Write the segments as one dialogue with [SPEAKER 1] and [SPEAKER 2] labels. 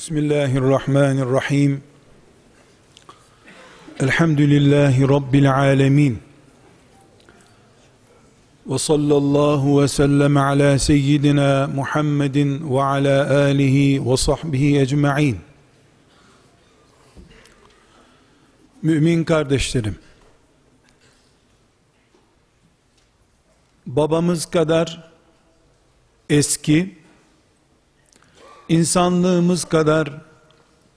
[SPEAKER 1] Bismillahirrahmanirrahim. Elhamdülillahi Rabbil alemin. Ve sallallahu ve sellem ala seyyidina Muhammedin ve ala alihi ve sahbihi ecma'in. Mümin kardeşlerim, babamız kadar eski, insanlığımız kadar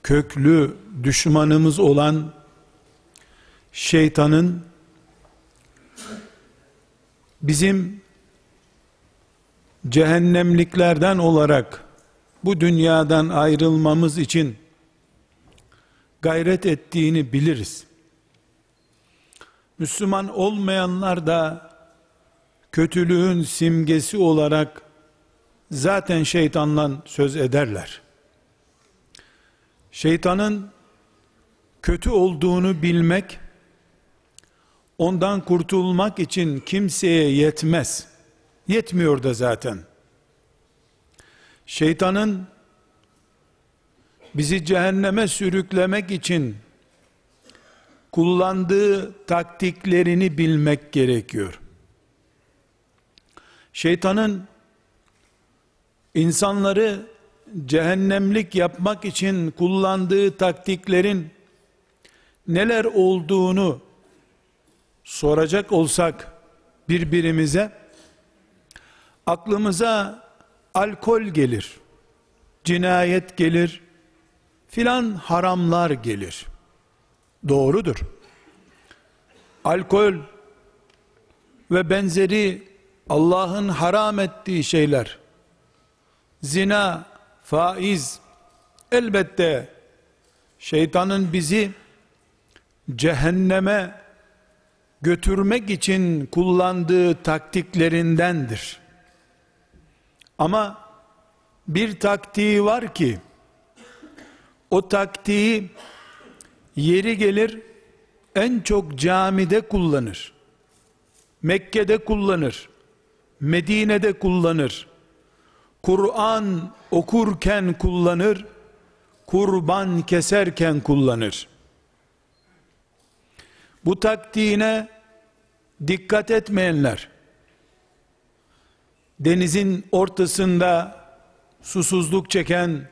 [SPEAKER 1] köklü düşmanımız olan şeytanın bizim cehennemliklerden olarak bu dünyadan ayrılmamız için gayret ettiğini biliriz. Müslüman olmayanlar da kötülüğün simgesi olarak zaten şeytanla söz ederler. Şeytanın kötü olduğunu bilmek, ondan kurtulmak için kimseye yetmez. Yetmiyor da zaten. Şeytanın bizi cehenneme sürüklemek için kullandığı taktiklerini bilmek gerekiyor. Şeytanın insanları cehennemlik yapmak için kullandığı taktiklerin neler olduğunu soracak olsak birbirimize aklımıza alkol gelir, cinayet gelir, filan haramlar gelir. Doğrudur. Alkol ve benzeri Allah'ın haram ettiği şeyler zina, faiz elbette şeytanın bizi cehenneme götürmek için kullandığı taktiklerindendir. Ama bir taktiği var ki o taktiği yeri gelir en çok camide kullanır. Mekke'de kullanır. Medine'de kullanır. Kur'an okurken kullanır, kurban keserken kullanır. Bu taktiğine dikkat etmeyenler, denizin ortasında susuzluk çeken,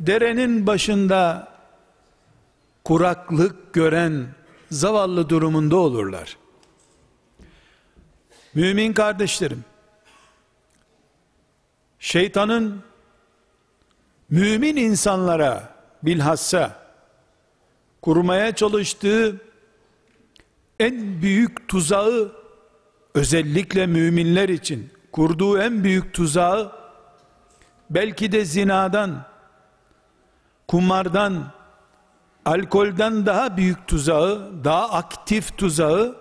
[SPEAKER 1] derenin başında kuraklık gören zavallı durumunda olurlar. Mümin kardeşlerim, şeytanın mümin insanlara bilhassa kurmaya çalıştığı en büyük tuzağı özellikle müminler için kurduğu en büyük tuzağı belki de zinadan kumardan alkolden daha büyük tuzağı daha aktif tuzağı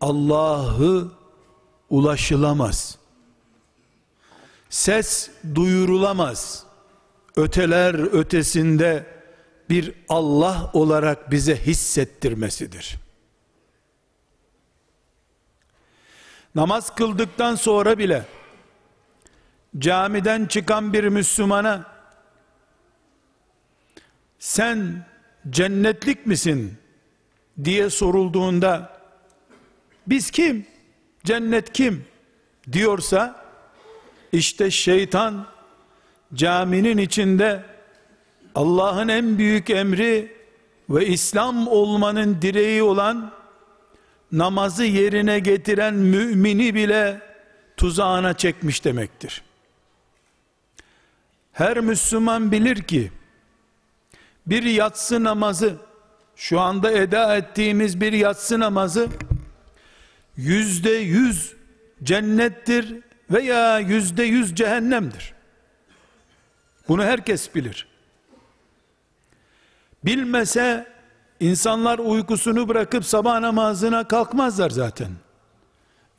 [SPEAKER 1] Allah'ı ulaşılamaz ses duyurulamaz. Öteler ötesinde bir Allah olarak bize hissettirmesidir. Namaz kıldıktan sonra bile camiden çıkan bir Müslümana sen cennetlik misin diye sorulduğunda biz kim? Cennet kim? diyorsa işte şeytan caminin içinde Allah'ın en büyük emri ve İslam olmanın direği olan namazı yerine getiren mümini bile tuzağına çekmiş demektir. Her Müslüman bilir ki bir yatsı namazı şu anda eda ettiğimiz bir yatsı namazı yüzde yüz cennettir veya yüzde yüz cehennemdir. Bunu herkes bilir. Bilmese insanlar uykusunu bırakıp sabah namazına kalkmazlar zaten.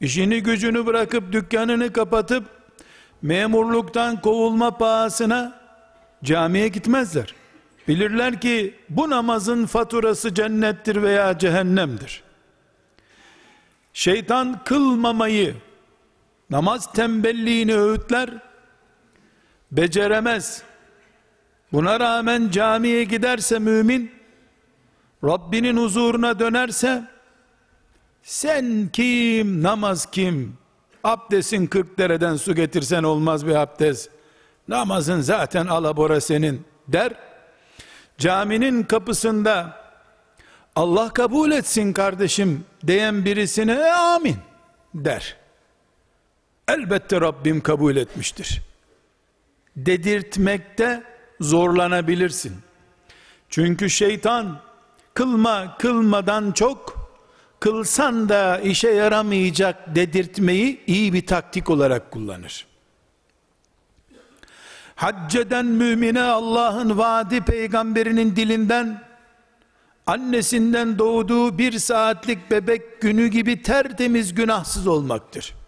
[SPEAKER 1] İşini gücünü bırakıp dükkanını kapatıp memurluktan kovulma pahasına camiye gitmezler. Bilirler ki bu namazın faturası cennettir veya cehennemdir. Şeytan kılmamayı namaz tembelliğini öğütler beceremez. Buna rağmen camiye giderse mümin, Rabbinin huzuruna dönerse, sen kim, namaz kim, abdestin 40 dereden su getirsen olmaz bir abdest, namazın zaten alabora senin der, caminin kapısında, Allah kabul etsin kardeşim diyen birisine e, amin der. Elbette Rabbim kabul etmiştir. Dedirtmekte zorlanabilirsin. Çünkü şeytan kılma kılmadan çok kılsan da işe yaramayacak dedirtmeyi iyi bir taktik olarak kullanır. Hacceden mümine Allah'ın vaadi peygamberinin dilinden annesinden doğduğu bir saatlik bebek günü gibi tertemiz günahsız olmaktır.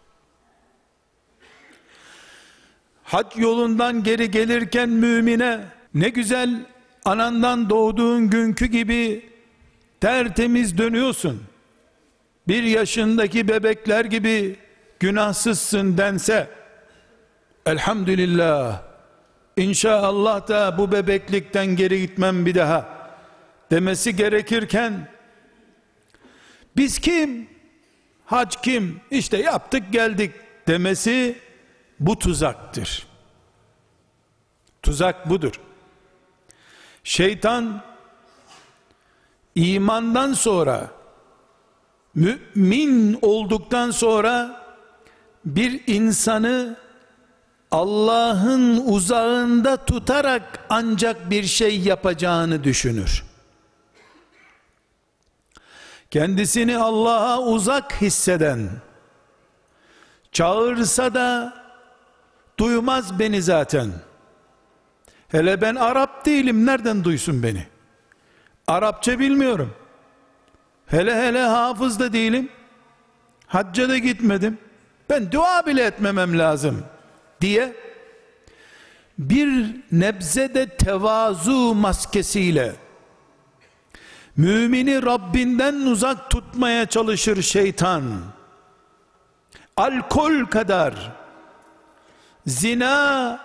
[SPEAKER 1] Hac yolundan geri gelirken mümine ne güzel anandan doğduğun günkü gibi tertemiz dönüyorsun. Bir yaşındaki bebekler gibi günahsızsın dense elhamdülillah inşallah da bu bebeklikten geri gitmem bir daha demesi gerekirken biz kim? Hac kim? İşte yaptık geldik. demesi bu tuzaktır tuzak budur şeytan imandan sonra mümin olduktan sonra bir insanı Allah'ın uzağında tutarak ancak bir şey yapacağını düşünür. Kendisini Allah'a uzak hisseden, çağırsa da duymaz beni zaten. Hele ben Arap değilim, nereden duysun beni? Arapça bilmiyorum. Hele hele hafız da değilim. Hacca da gitmedim. Ben dua bile etmemem lazım diye bir nebze de tevazu maskesiyle mümini Rabbinden uzak tutmaya çalışır şeytan. Alkol kadar zina,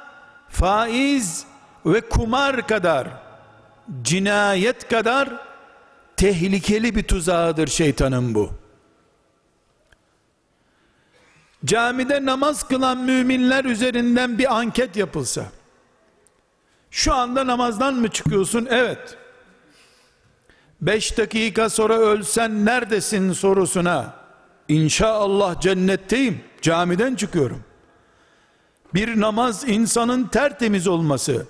[SPEAKER 1] faiz ve kumar kadar cinayet kadar tehlikeli bir tuzağıdır şeytanın bu. Camide namaz kılan müminler üzerinden bir anket yapılsa, şu anda namazdan mı çıkıyorsun? Evet. Beş dakika sonra ölsen neredesin sorusuna, İnşallah cennetteyim, camiden çıkıyorum. Bir namaz insanın tertemiz olması,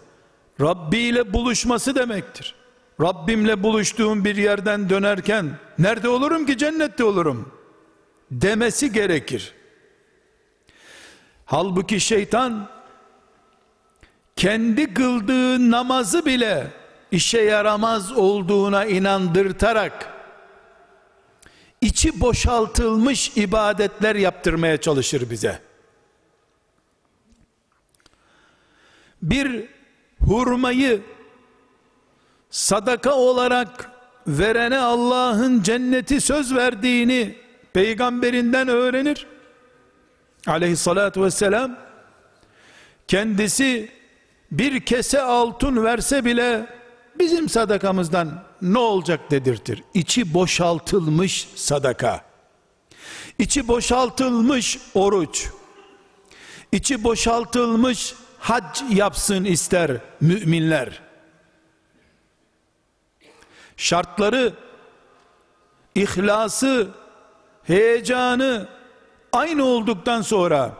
[SPEAKER 1] Rabbi ile buluşması demektir. Rabbimle buluştuğum bir yerden dönerken nerede olurum ki cennette olurum demesi gerekir. Halbuki şeytan kendi kıldığı namazı bile işe yaramaz olduğuna inandırtarak içi boşaltılmış ibadetler yaptırmaya çalışır bize. Bir hurmayı sadaka olarak verene Allah'ın cenneti söz verdiğini peygamberinden öğrenir. Aleyhissalatü vesselam kendisi bir kese altın verse bile bizim sadakamızdan ne olacak dedirtir. İçi boşaltılmış sadaka. İçi boşaltılmış oruç. İçi boşaltılmış hac yapsın ister müminler şartları, ihlası, heyecanı aynı olduktan sonra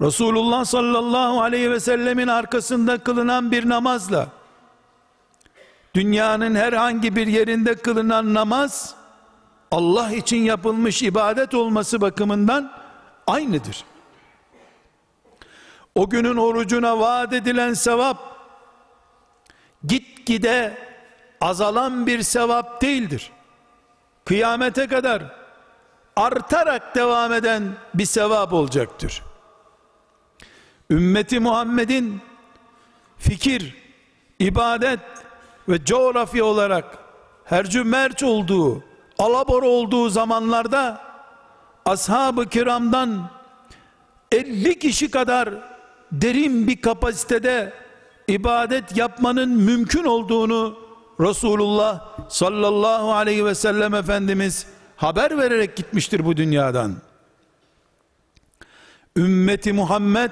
[SPEAKER 1] Resulullah sallallahu aleyhi ve sellemin arkasında kılınan bir namazla dünyanın herhangi bir yerinde kılınan namaz Allah için yapılmış ibadet olması bakımından aynıdır. O günün orucuna vaat edilen sevap gitgide azalan bir sevap değildir. Kıyamete kadar artarak devam eden bir sevap olacaktır. Ümmeti Muhammed'in fikir, ibadet ve coğrafya olarak hercü merç olduğu, alabor olduğu zamanlarda ashab-ı kiramdan 50 kişi kadar derin bir kapasitede ibadet yapmanın mümkün olduğunu Resulullah sallallahu aleyhi ve sellem Efendimiz haber vererek gitmiştir bu dünyadan. Ümmeti Muhammed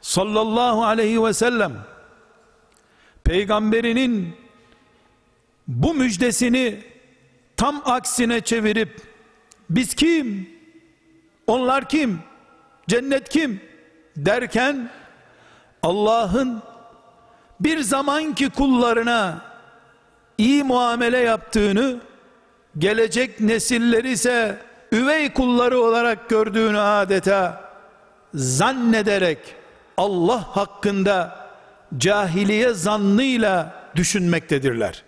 [SPEAKER 1] sallallahu aleyhi ve sellem peygamberinin bu müjdesini tam aksine çevirip biz kim? Onlar kim? Cennet kim? Derken Allah'ın bir zamanki kullarına iyi muamele yaptığını gelecek nesilleri ise üvey kulları olarak gördüğünü adeta zannederek Allah hakkında cahiliye zannıyla düşünmektedirler.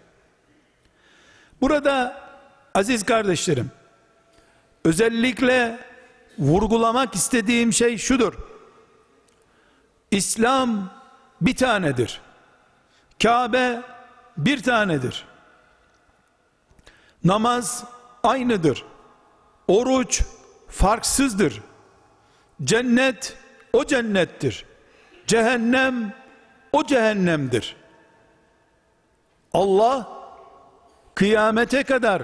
[SPEAKER 1] Burada aziz kardeşlerim özellikle vurgulamak istediğim şey şudur. İslam bir tanedir. Kabe bir tanedir. Namaz aynıdır. Oruç farksızdır. Cennet o cennettir. Cehennem o cehennemdir. Allah kıyamete kadar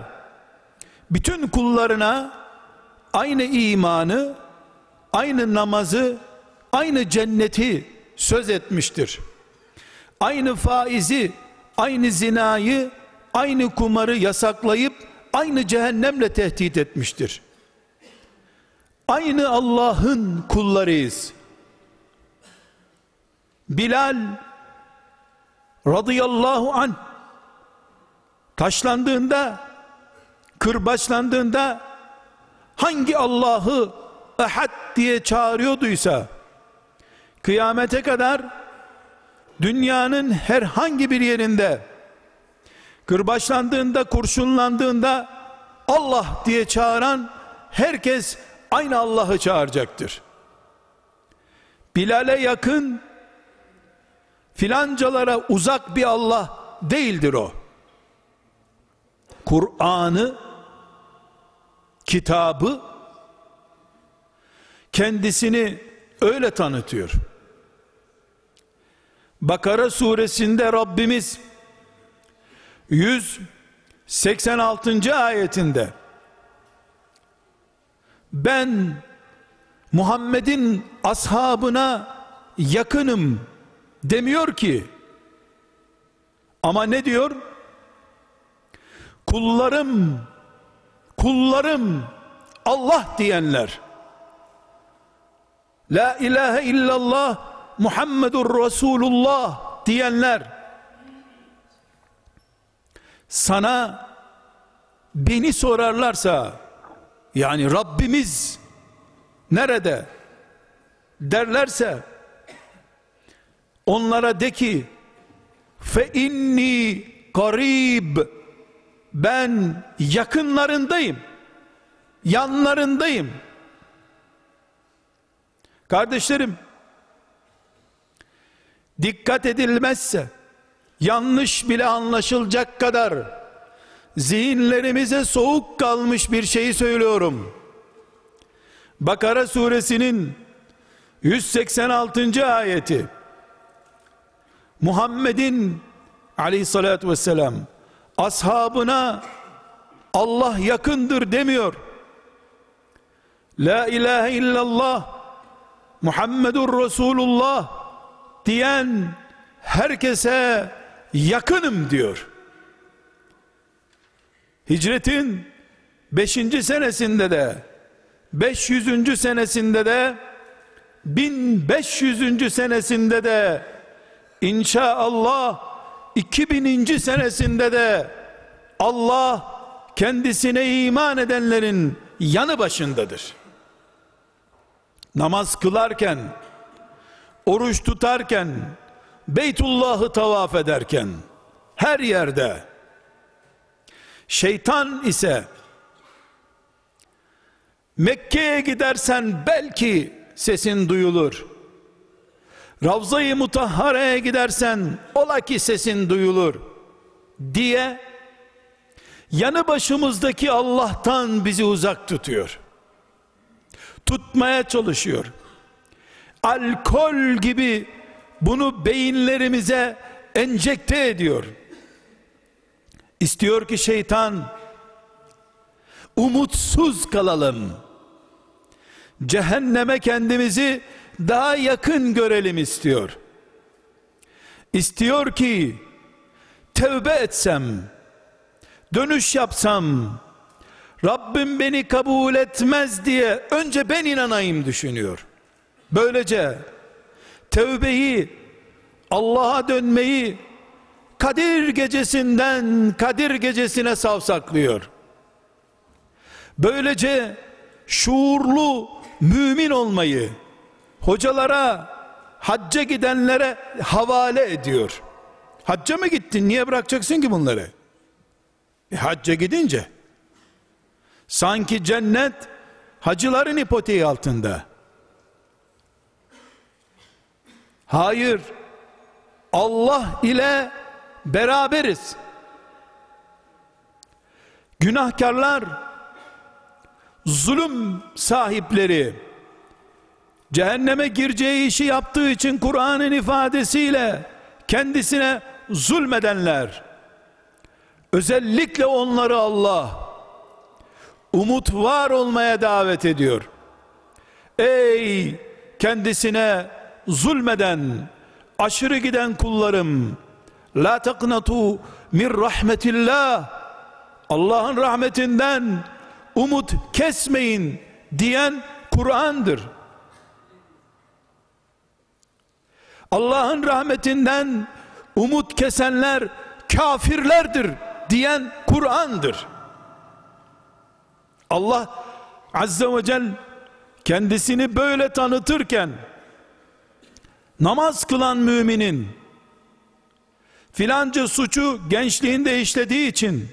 [SPEAKER 1] bütün kullarına aynı imanı, aynı namazı, aynı cenneti söz etmiştir. Aynı faizi, aynı zinayı, aynı kumarı yasaklayıp aynı cehennemle tehdit etmiştir. Aynı Allah'ın kullarıyız. Bilal radıyallahu an taşlandığında kırbaçlandığında hangi Allah'ı ehad diye çağırıyorduysa kıyamete kadar dünyanın herhangi bir yerinde kırbaçlandığında kurşunlandığında Allah diye çağıran herkes aynı Allah'ı çağıracaktır. Bilal'e yakın filancalara uzak bir Allah değildir o. Kur'an'ı kitabı kendisini öyle tanıtıyor. Bakara suresinde Rabbimiz 186. ayetinde ben Muhammed'in ashabına yakınım demiyor ki ama ne diyor kullarım kullarım Allah diyenler la ilahe illallah Muhammedur Resulullah diyenler sana beni sorarlarsa yani Rabbimiz nerede derlerse onlara de ki fe inni garib ben yakınlarındayım yanlarındayım. Kardeşlerim dikkat edilmezse yanlış bile anlaşılacak kadar zihinlerimize soğuk kalmış bir şeyi söylüyorum. Bakara suresinin 186. ayeti Muhammed'in aleyhissalatü vesselam ashabına Allah yakındır demiyor. La ilahe illallah Muhammedur Resulullah diyen herkese yakınım diyor. Hicretin 5. senesinde de 500. senesinde de 1500. senesinde de inşallah 2000. senesinde de Allah kendisine iman edenlerin yanı başındadır. Namaz kılarken, oruç tutarken, Beytullah'ı tavaf ederken, her yerde, şeytan ise, Mekke'ye gidersen belki sesin duyulur. Ravza-i Mutahhare'ye gidersen ola ki sesin duyulur diye yanı başımızdaki Allah'tan bizi uzak tutuyor. Tutmaya çalışıyor. Alkol gibi bunu beyinlerimize enjekte ediyor. İstiyor ki şeytan umutsuz kalalım. Cehenneme kendimizi daha yakın görelim istiyor. İstiyor ki tevbe etsem, dönüş yapsam, Rabbim beni kabul etmez diye önce ben inanayım düşünüyor. Böylece tevbeyi, Allah'a dönmeyi Kadir gecesinden Kadir gecesine savsaklıyor. Böylece şuurlu mümin olmayı hocalara, hacca gidenlere havale ediyor. Hacca mı gittin? Niye bırakacaksın ki bunları? E, hacca gidince sanki cennet hacıların ipoteği altında. Hayır. Allah ile beraberiz. Günahkarlar, zulüm sahipleri, cehenneme gireceği işi yaptığı için Kur'an'ın ifadesiyle kendisine zulmedenler, özellikle onları Allah, umut var olmaya davet ediyor. Ey kendisine zulmeden, aşırı giden kullarım, La taknatu min rahmetillah. Allah'ın rahmetinden umut kesmeyin diyen Kur'an'dır. Allah'ın rahmetinden umut kesenler kafirlerdir diyen Kur'an'dır. Allah Azze ve Celle kendisini böyle tanıtırken namaz kılan müminin filanca suçu gençliğinde işlediği için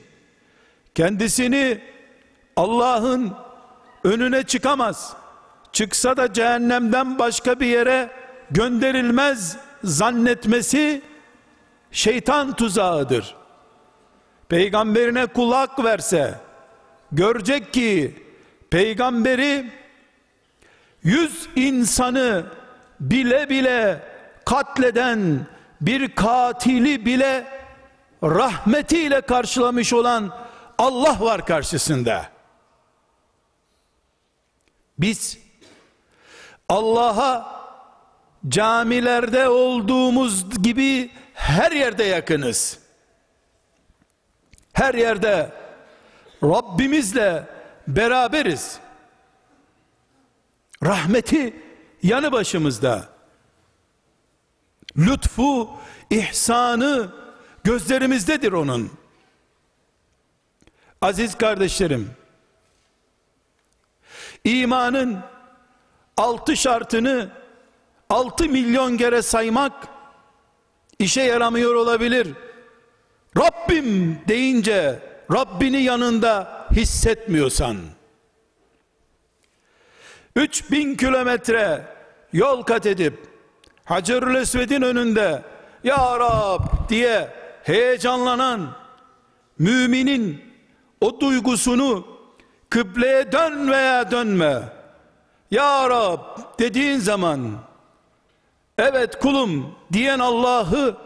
[SPEAKER 1] kendisini Allah'ın önüne çıkamaz. Çıksa da cehennemden başka bir yere gönderilmez zannetmesi şeytan tuzağıdır. Peygamberine kulak verse görecek ki peygamberi yüz insanı bile bile katleden bir katili bile rahmetiyle karşılamış olan Allah var karşısında. Biz Allah'a camilerde olduğumuz gibi her yerde yakınız. Her yerde Rabbimizle beraberiz. Rahmeti yanı başımızda lütfu, ihsanı gözlerimizdedir onun. Aziz kardeşlerim, imanın altı şartını altı milyon kere saymak işe yaramıyor olabilir. Rabbim deyince Rabbini yanında hissetmiyorsan 3000 kilometre yol kat edip Hacerül Esved'in önünde Ya Rab diye heyecanlanan müminin o duygusunu kıbleye dön veya dönme. Ya Rab dediğin zaman evet kulum diyen Allah'ı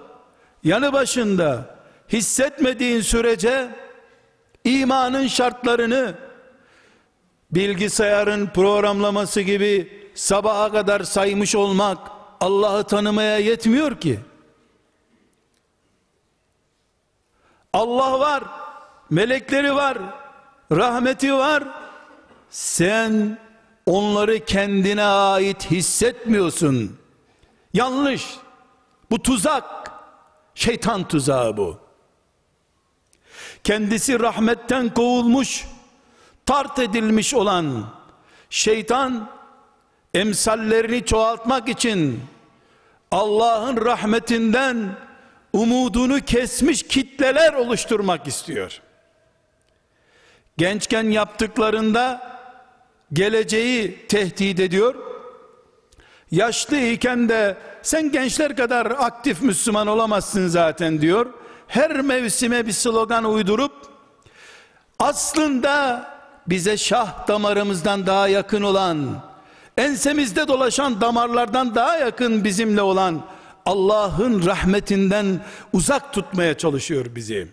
[SPEAKER 1] yanı başında hissetmediğin sürece imanın şartlarını bilgisayarın programlaması gibi sabaha kadar saymış olmak Allah'ı tanımaya yetmiyor ki. Allah var, melekleri var, rahmeti var. Sen onları kendine ait hissetmiyorsun. Yanlış. Bu tuzak. Şeytan tuzağı bu. Kendisi rahmetten kovulmuş, tart edilmiş olan şeytan emsallerini çoğaltmak için Allah'ın rahmetinden umudunu kesmiş kitleler oluşturmak istiyor. Gençken yaptıklarında geleceği tehdit ediyor. Yaşlı iken de sen gençler kadar aktif Müslüman olamazsın zaten diyor. Her mevsime bir slogan uydurup aslında bize şah damarımızdan daha yakın olan ensemizde dolaşan damarlardan daha yakın bizimle olan Allah'ın rahmetinden uzak tutmaya çalışıyor bizi.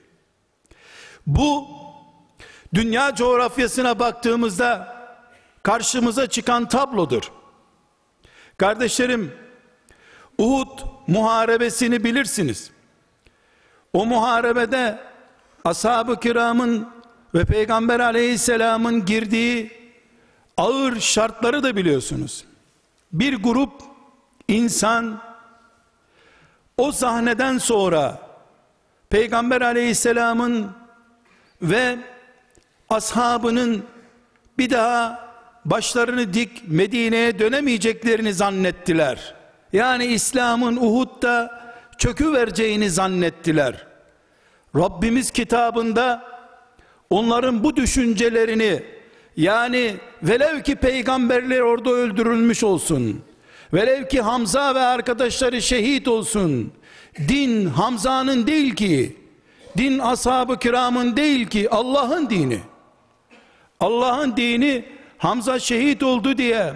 [SPEAKER 1] Bu dünya coğrafyasına baktığımızda karşımıza çıkan tablodur. Kardeşlerim, Uhud muharebesini bilirsiniz. O muharebede ashab-ı kiramın ve Peygamber aleyhisselamın girdiği ağır şartları da biliyorsunuz. Bir grup insan o sahneden sonra Peygamber aleyhisselamın ve ashabının bir daha başlarını dik Medine'ye dönemeyeceklerini zannettiler. Yani İslam'ın Uhud'da çökü vereceğini zannettiler. Rabbimiz kitabında onların bu düşüncelerini yani velev ki peygamberler orada öldürülmüş olsun. Velev ki Hamza ve arkadaşları şehit olsun. Din Hamza'nın değil ki. Din ashab-ı kiramın değil ki Allah'ın dini. Allah'ın dini Hamza şehit oldu diye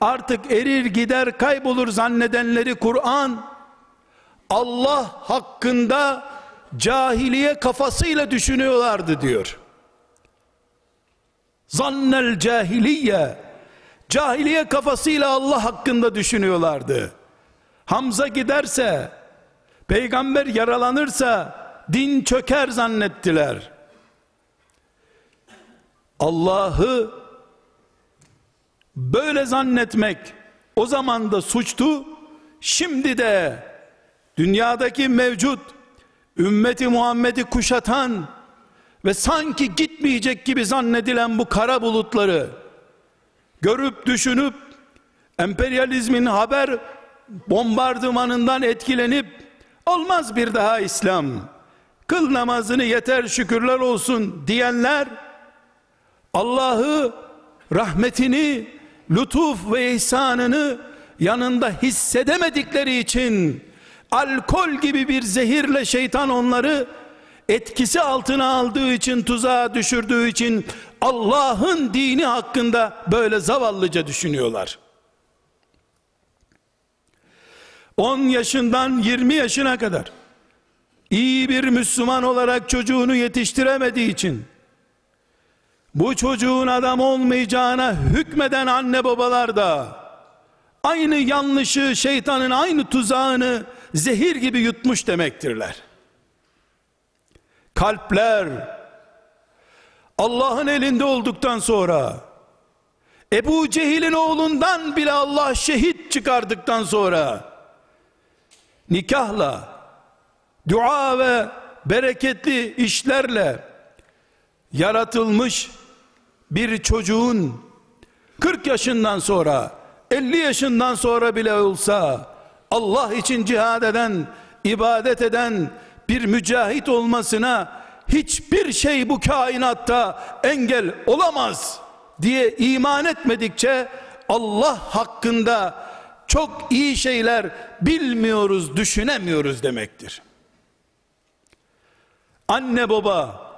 [SPEAKER 1] artık erir gider kaybolur zannedenleri Kur'an Allah hakkında cahiliye kafasıyla düşünüyorlardı diyor. Zannel cahiliye cahiliye kafasıyla Allah hakkında düşünüyorlardı. Hamza giderse peygamber yaralanırsa din çöker zannettiler. Allah'ı böyle zannetmek o zaman da suçtu. Şimdi de dünyadaki mevcut ümmeti Muhammed'i kuşatan ve sanki gitmeyecek gibi zannedilen bu kara bulutları görüp düşünüp emperyalizmin haber bombardımanından etkilenip olmaz bir daha İslam kıl namazını yeter şükürler olsun diyenler Allah'ı rahmetini lütuf ve ihsanını yanında hissedemedikleri için alkol gibi bir zehirle şeytan onları etkisi altına aldığı için tuzağa düşürdüğü için Allah'ın dini hakkında böyle zavallıca düşünüyorlar. 10 yaşından 20 yaşına kadar iyi bir Müslüman olarak çocuğunu yetiştiremediği için bu çocuğun adam olmayacağına hükmeden anne babalar da aynı yanlışı şeytanın aynı tuzağını zehir gibi yutmuş demektirler. Kalpler Allah'ın elinde olduktan sonra Ebu Cehil'in oğlundan bile Allah şehit çıkardıktan sonra nikahla dua ve bereketli işlerle yaratılmış bir çocuğun 40 yaşından sonra 50 yaşından sonra bile olsa Allah için cihad eden ibadet eden bir mücahit olmasına hiçbir şey bu kainatta engel olamaz diye iman etmedikçe Allah hakkında çok iyi şeyler bilmiyoruz, düşünemiyoruz demektir. Anne baba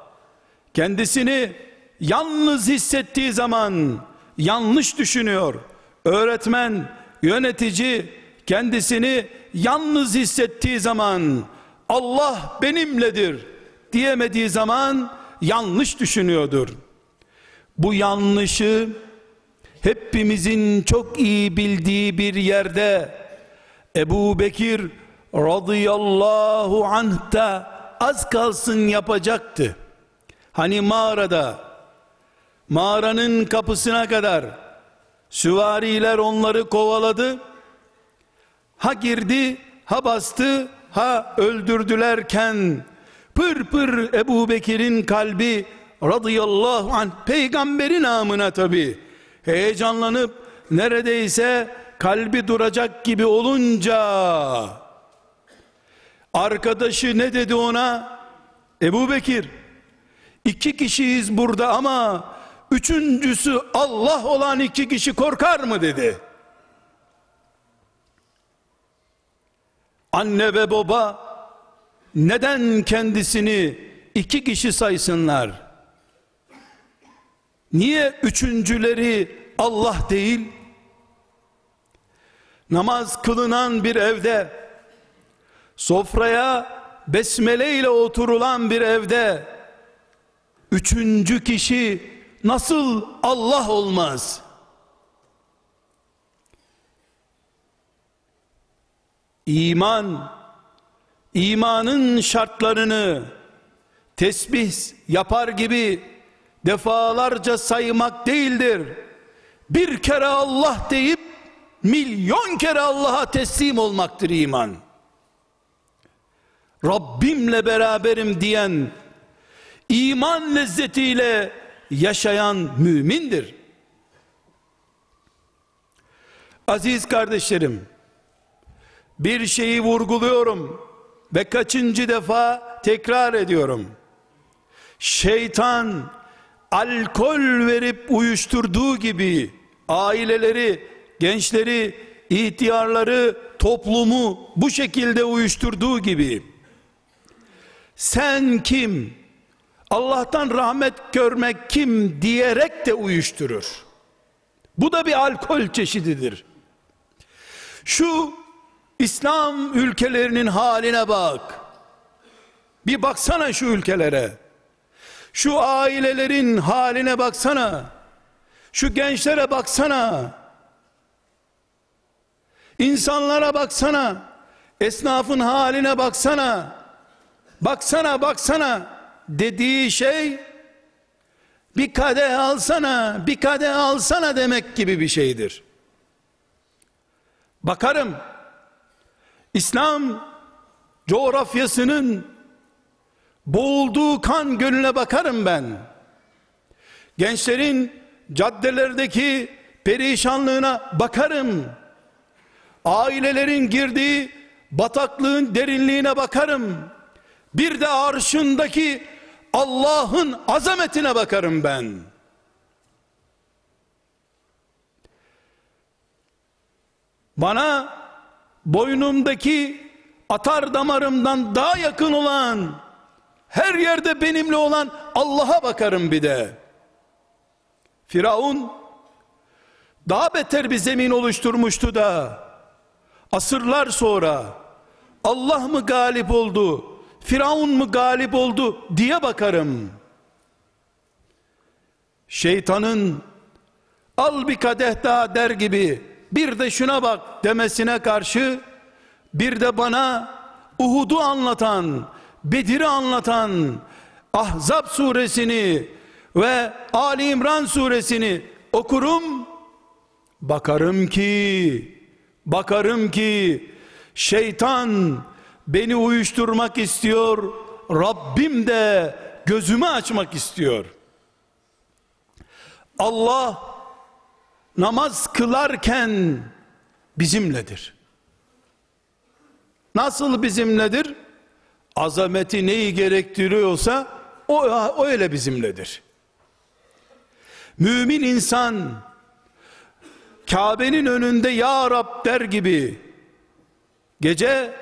[SPEAKER 1] kendisini yalnız hissettiği zaman yanlış düşünüyor. Öğretmen, yönetici kendisini yalnız hissettiği zaman Allah benimledir diyemediği zaman yanlış düşünüyordur. Bu yanlışı hepimizin çok iyi bildiği bir yerde Ebu Bekir radıyallahu anh da az kalsın yapacaktı. Hani mağarada mağaranın kapısına kadar süvariler onları kovaladı. Ha girdi, ha bastı, ha öldürdülerken pır pır Ebu Bekir'in kalbi radıyallahu anh peygamberi namına tabi heyecanlanıp neredeyse kalbi duracak gibi olunca arkadaşı ne dedi ona? Ebu Bekir iki kişiyiz burada ama üçüncüsü Allah olan iki kişi korkar mı dedi anne ve baba neden kendisini iki kişi saysınlar? Niye üçüncüleri Allah değil? namaz kılınan bir evde, sofraya besmele ile oturulan bir evde, üçüncü kişi nasıl Allah olmaz? İman, imanın şartlarını tesbih yapar gibi defalarca saymak değildir. Bir kere Allah deyip milyon kere Allah'a teslim olmaktır iman. Rabbimle beraberim diyen iman lezzetiyle yaşayan mümindir. Aziz kardeşlerim, bir şeyi vurguluyorum ve kaçıncı defa tekrar ediyorum. Şeytan alkol verip uyuşturduğu gibi aileleri, gençleri, ihtiyarları, toplumu bu şekilde uyuşturduğu gibi sen kim? Allah'tan rahmet görmek kim diyerek de uyuşturur. Bu da bir alkol çeşididir. Şu İslam ülkelerinin haline bak. Bir baksana şu ülkelere. Şu ailelerin haline baksana. Şu gençlere baksana. İnsanlara baksana. Esnafın haline baksana. Baksana baksana dediği şey bir kadeh alsana, bir kadeh alsana demek gibi bir şeydir. Bakarım İslam coğrafyasının boğulduğu kan gölüne bakarım ben. Gençlerin caddelerdeki perişanlığına bakarım. Ailelerin girdiği bataklığın derinliğine bakarım. Bir de arşındaki Allah'ın azametine bakarım ben. Bana boynumdaki atar damarımdan daha yakın olan her yerde benimle olan Allah'a bakarım bir de. Firavun daha beter bir zemin oluşturmuştu da asırlar sonra Allah mı galip oldu, Firavun mu galip oldu diye bakarım. Şeytanın al bir kadeh daha der gibi bir de şuna bak demesine karşı bir de bana Uhud'u anlatan Bedir'i anlatan Ahzab suresini ve Ali İmran suresini okurum. Bakarım ki bakarım ki şeytan beni uyuşturmak istiyor Rabbim de gözümü açmak istiyor. Allah namaz kılarken bizimledir nasıl bizimledir azameti neyi gerektiriyorsa o, o öyle bizimledir. Mümin insan Kabe'nin önünde ya Rab der gibi gece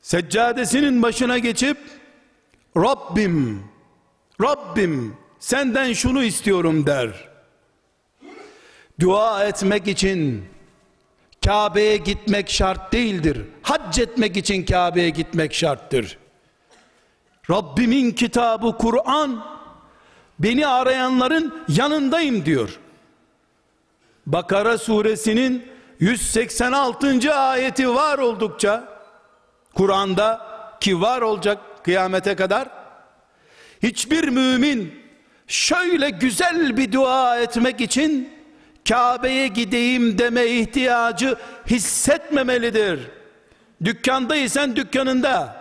[SPEAKER 1] seccadesinin başına geçip Rabbim Rabbim senden şunu istiyorum der. Dua etmek için Kabe'ye gitmek şart değildir. Hac etmek için Kabe'ye gitmek şarttır. Rabbimin kitabı Kur'an beni arayanların yanındayım diyor. Bakara suresinin 186. ayeti var oldukça Kur'an'da ki var olacak kıyamete kadar hiçbir mümin şöyle güzel bir dua etmek için Kabe'ye gideyim deme ihtiyacı hissetmemelidir. Dükkandaysan dükkanında,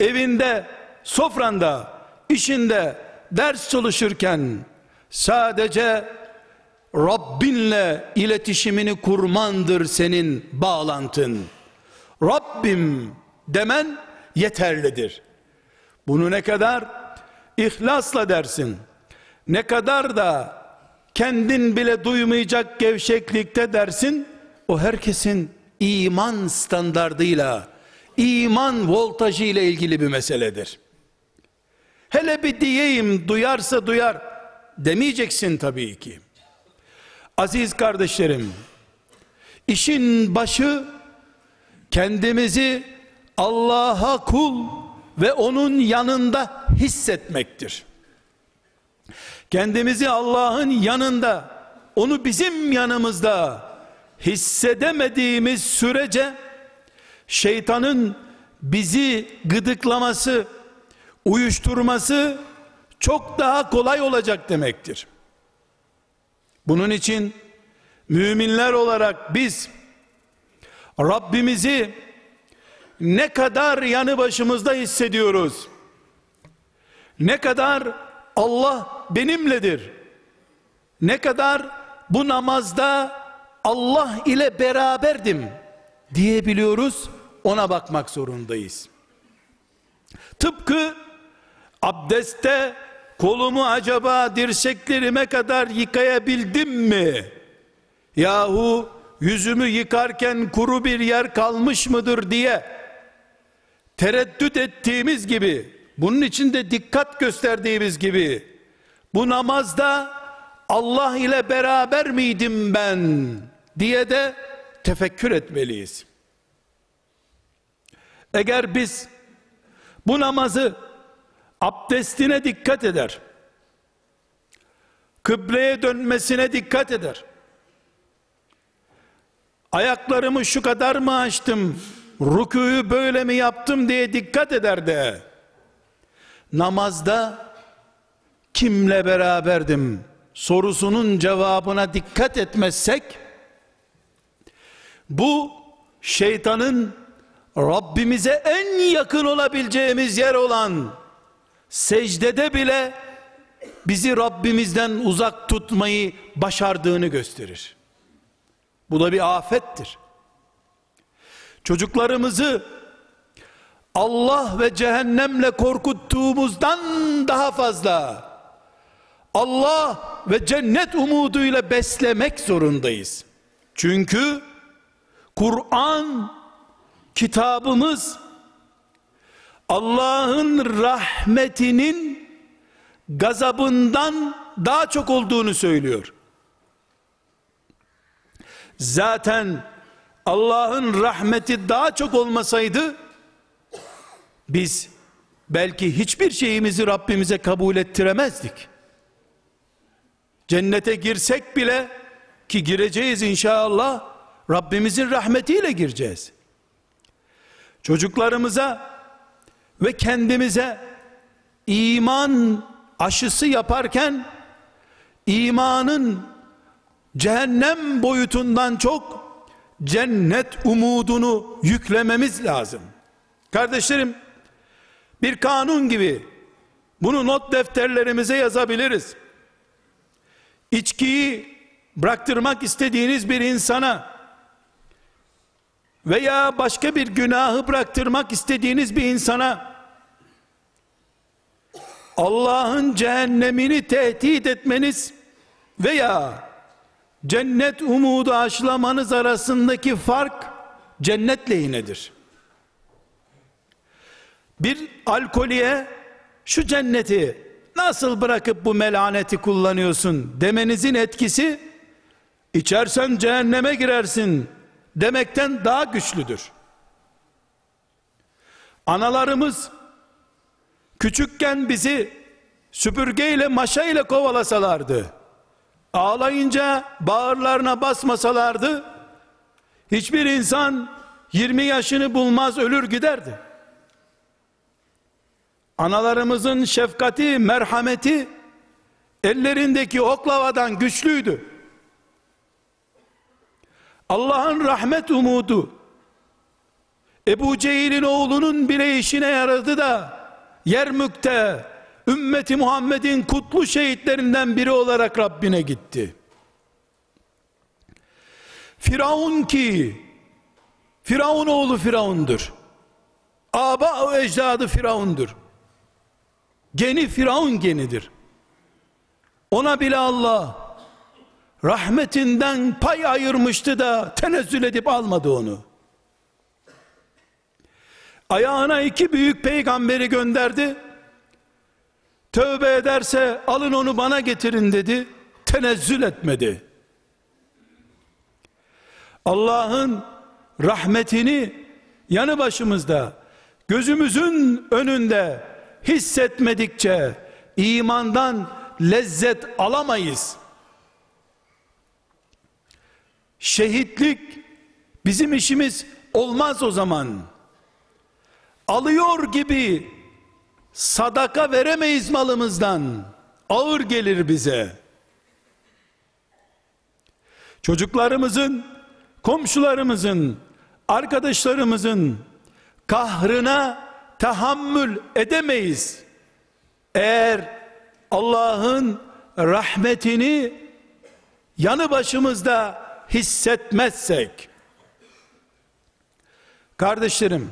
[SPEAKER 1] evinde, sofranda, işinde, ders çalışırken sadece Rabbinle iletişimini kurmandır senin bağlantın. Rabbim demen yeterlidir. Bunu ne kadar ihlasla dersin, ne kadar da kendin bile duymayacak gevşeklikte dersin, o herkesin iman standardıyla, iman voltajı ile ilgili bir meseledir. Hele bir diyeyim, duyarsa duyar demeyeceksin tabii ki. Aziz kardeşlerim, İşin başı kendimizi Allah'a kul ve onun yanında hissetmektir. Kendimizi Allah'ın yanında, onu bizim yanımızda hissedemediğimiz sürece şeytanın bizi gıdıklaması, uyuşturması çok daha kolay olacak demektir. Bunun için müminler olarak biz Rabbimizi ne kadar yanı başımızda hissediyoruz. Ne kadar Allah benimledir. Ne kadar bu namazda Allah ile beraberdim diyebiliyoruz. Ona bakmak zorundayız. Tıpkı abdestte kolumu acaba dirseklerime kadar yıkayabildim mi? Yahu yüzümü yıkarken kuru bir yer kalmış mıdır diye tereddüt ettiğimiz gibi bunun için de dikkat gösterdiğimiz gibi bu namazda Allah ile beraber miydim ben diye de tefekkür etmeliyiz. Eğer biz bu namazı abdestine dikkat eder, kıbleye dönmesine dikkat eder, ayaklarımı şu kadar mı açtım, rükûyu böyle mi yaptım diye dikkat eder de, namazda kimle beraberdim sorusunun cevabına dikkat etmezsek, bu şeytanın Rabbimize en yakın olabileceğimiz yer olan secdede bile bizi Rabbimizden uzak tutmayı başardığını gösterir. Bu da bir afettir. Çocuklarımızı Allah ve cehennemle korkuttuğumuzdan daha fazla Allah ve cennet umuduyla beslemek zorundayız. Çünkü Kur'an kitabımız Allah'ın rahmetinin gazabından daha çok olduğunu söylüyor. Zaten Allah'ın rahmeti daha çok olmasaydı biz belki hiçbir şeyimizi Rabbimize kabul ettiremezdik. Cennete girsek bile ki gireceğiz inşallah Rabbimizin rahmetiyle gireceğiz. Çocuklarımıza ve kendimize iman aşısı yaparken imanın cehennem boyutundan çok cennet umudunu yüklememiz lazım. Kardeşlerim bir kanun gibi bunu not defterlerimize yazabiliriz. İçkiyi bıraktırmak istediğiniz bir insana veya başka bir günahı bıraktırmak istediğiniz bir insana Allah'ın cehennemini tehdit etmeniz veya cennet umudu aşılamanız arasındaki fark cennet lehinedir. Bir alkoliye şu cenneti nasıl bırakıp bu melaneti kullanıyorsun demenizin etkisi içersen cehenneme girersin demekten daha güçlüdür. Analarımız küçükken bizi süpürgeyle maşayla kovalasalardı, ağlayınca bağırlarına basmasalardı, hiçbir insan 20 yaşını bulmaz ölür giderdi. Analarımızın şefkati, merhameti ellerindeki oklavadan güçlüydü. Allah'ın rahmet umudu Ebu Cehil'in oğlunun bile işine yaradı da Yermük'te ümmeti Muhammed'in kutlu şehitlerinden biri olarak Rabbine gitti. Firavun ki Firavun oğlu Firavundur. Aba o ecdadı Firavundur. Geni Firavun genidir. Ona bile Allah rahmetinden pay ayırmıştı da tenezzül edip almadı onu. Ayağına iki büyük peygamberi gönderdi. Tövbe ederse alın onu bana getirin dedi. Tenezzül etmedi. Allah'ın rahmetini yanı başımızda gözümüzün önünde hissetmedikçe imandan lezzet alamayız. Şehitlik bizim işimiz olmaz o zaman. Alıyor gibi sadaka veremeyiz malımızdan. Ağır gelir bize. Çocuklarımızın, komşularımızın, arkadaşlarımızın kahrına tahammül edemeyiz. Eğer Allah'ın rahmetini yanı başımızda hissetmezsek kardeşlerim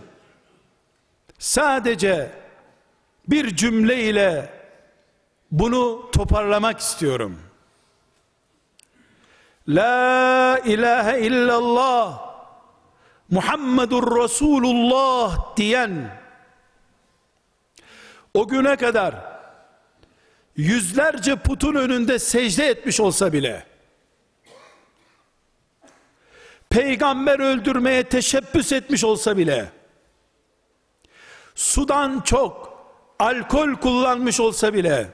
[SPEAKER 1] sadece bir cümle ile bunu toparlamak istiyorum. La ilahe illallah Muhammedur Resulullah diyen o güne kadar yüzlerce putun önünde secde etmiş olsa bile peygamber öldürmeye teşebbüs etmiş olsa bile sudan çok alkol kullanmış olsa bile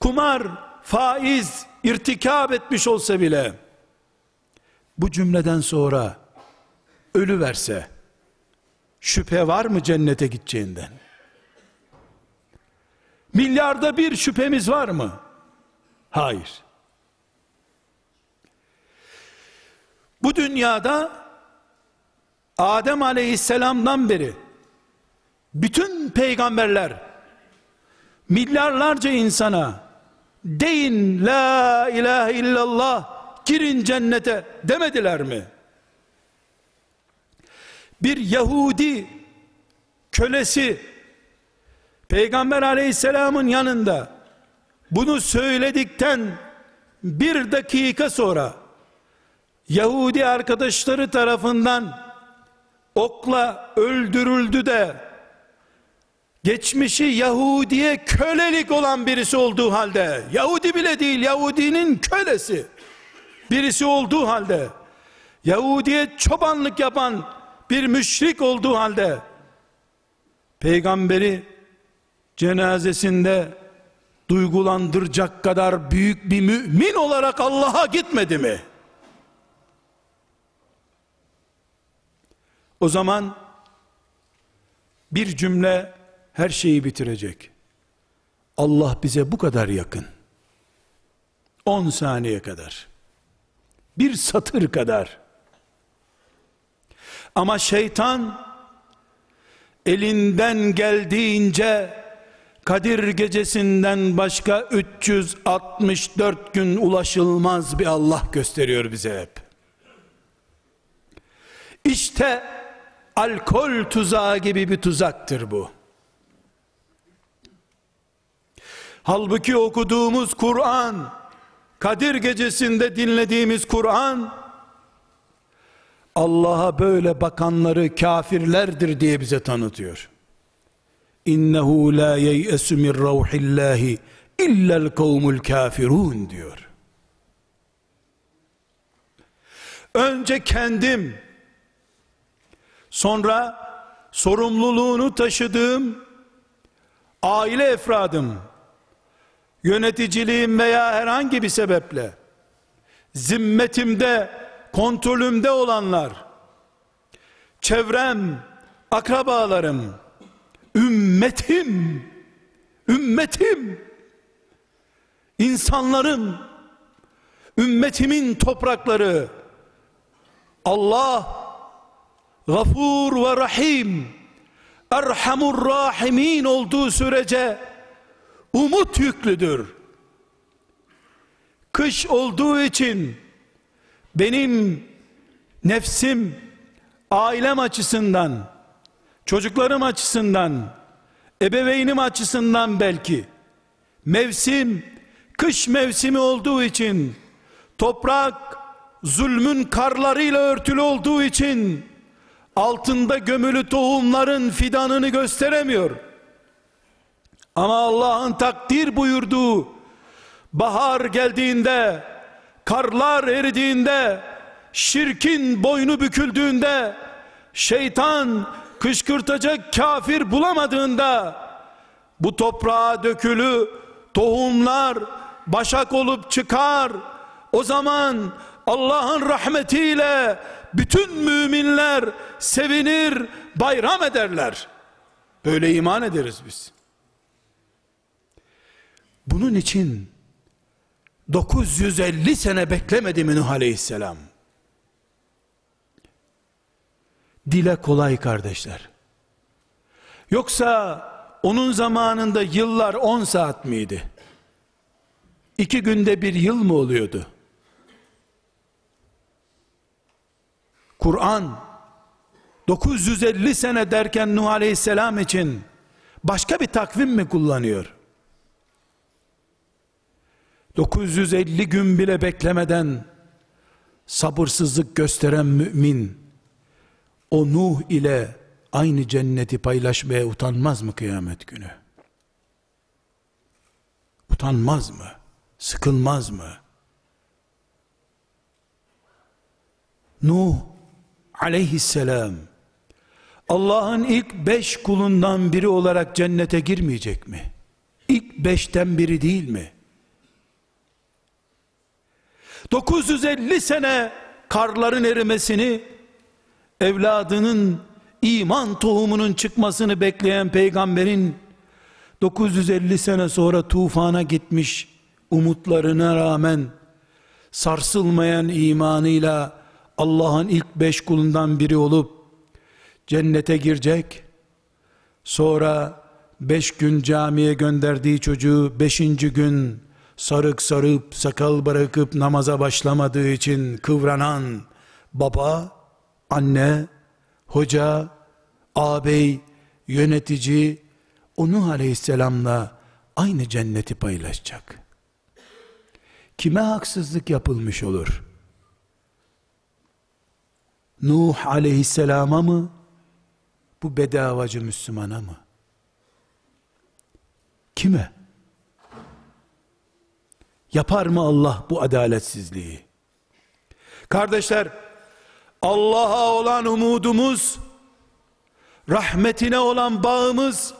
[SPEAKER 1] kumar, faiz irtikab etmiş olsa bile bu cümleden sonra ölü verse şüphe var mı cennete gideceğinden? Milyarda bir şüphemiz var mı? Hayır. Bu dünyada Adem aleyhisselamdan beri bütün peygamberler milyarlarca insana deyin la ilahe illallah girin cennete demediler mi? Bir Yahudi kölesi Peygamber aleyhisselamın yanında bunu söyledikten bir dakika sonra Yahudi arkadaşları tarafından okla öldürüldü de geçmişi Yahudiye kölelik olan birisi olduğu halde Yahudi bile değil Yahudinin kölesi birisi olduğu halde Yahudiye çobanlık yapan bir müşrik olduğu halde peygamberi cenazesinde duygulandıracak kadar büyük bir mümin olarak Allah'a gitmedi mi? O zaman bir cümle her şeyi bitirecek. Allah bize bu kadar yakın. 10 saniye kadar. Bir satır kadar. Ama şeytan elinden geldiğince Kadir gecesinden başka 364 gün ulaşılmaz bir Allah gösteriyor bize hep. İşte alkol tuzağı gibi bir tuzaktır bu. Halbuki okuduğumuz Kur'an, Kadir gecesinde dinlediğimiz Kur'an, Allah'a böyle bakanları kafirlerdir diye bize tanıtıyor. İnnehu la yeyesu min ruhillahi illel kavmul kafirun diyor. Önce kendim, sonra sorumluluğunu taşıdığım aile efradım, yöneticiliğim veya herhangi bir sebeple zimmetimde, kontrolümde olanlar, çevrem, akrabalarım, ümmetim, ümmetim, insanlarım, ümmetimin toprakları, Allah, gafur ve rahim, erhamur rahimin olduğu sürece, umut yüklüdür. Kış olduğu için, benim nefsim, ailem açısından, çocuklarım açısından, ebeveynim açısından belki, mevsim, kış mevsimi olduğu için, toprak, zulmün karlarıyla örtülü olduğu için, altında gömülü tohumların fidanını gösteremiyor. Ama Allah'ın takdir buyurduğu, bahar geldiğinde, karlar eridiğinde, şirkin boynu büküldüğünde şeytan kışkırtacak kafir bulamadığında bu toprağa dökülü tohumlar başak olup çıkar. O zaman Allah'ın rahmetiyle bütün müminler sevinir bayram ederler. Böyle iman ederiz biz. Bunun için 950 sene beklemedi mi Nuh Aleyhisselam? Dile kolay kardeşler. Yoksa onun zamanında yıllar 10 saat miydi? İki günde bir yıl mı oluyordu? Kur'an 950 sene derken Nuh Aleyhisselam için başka bir takvim mi kullanıyor? 950 gün bile beklemeden sabırsızlık gösteren mümin o Nuh ile aynı cenneti paylaşmaya utanmaz mı kıyamet günü? Utanmaz mı? Sıkılmaz mı? Nuh aleyhisselam Allah'ın ilk beş kulundan biri olarak cennete girmeyecek mi? İlk beşten biri değil mi? 950 sene karların erimesini, evladının iman tohumunun çıkmasını bekleyen peygamberin 950 sene sonra tufana gitmiş umutlarına rağmen sarsılmayan imanıyla Allah'ın ilk beş kulundan biri olup cennete girecek. Sonra beş gün camiye gönderdiği çocuğu beşinci gün sarık sarıp sakal bırakıp namaza başlamadığı için kıvranan baba, anne, hoca, ağabey, yönetici onu aleyhisselamla aynı cenneti paylaşacak. Kime haksızlık yapılmış olur? Nuh aleyhisselama mı? Bu bedavacı Müslümana mı? Kime? Yapar mı Allah bu adaletsizliği? Kardeşler, Allah'a olan umudumuz, rahmetine olan bağımız,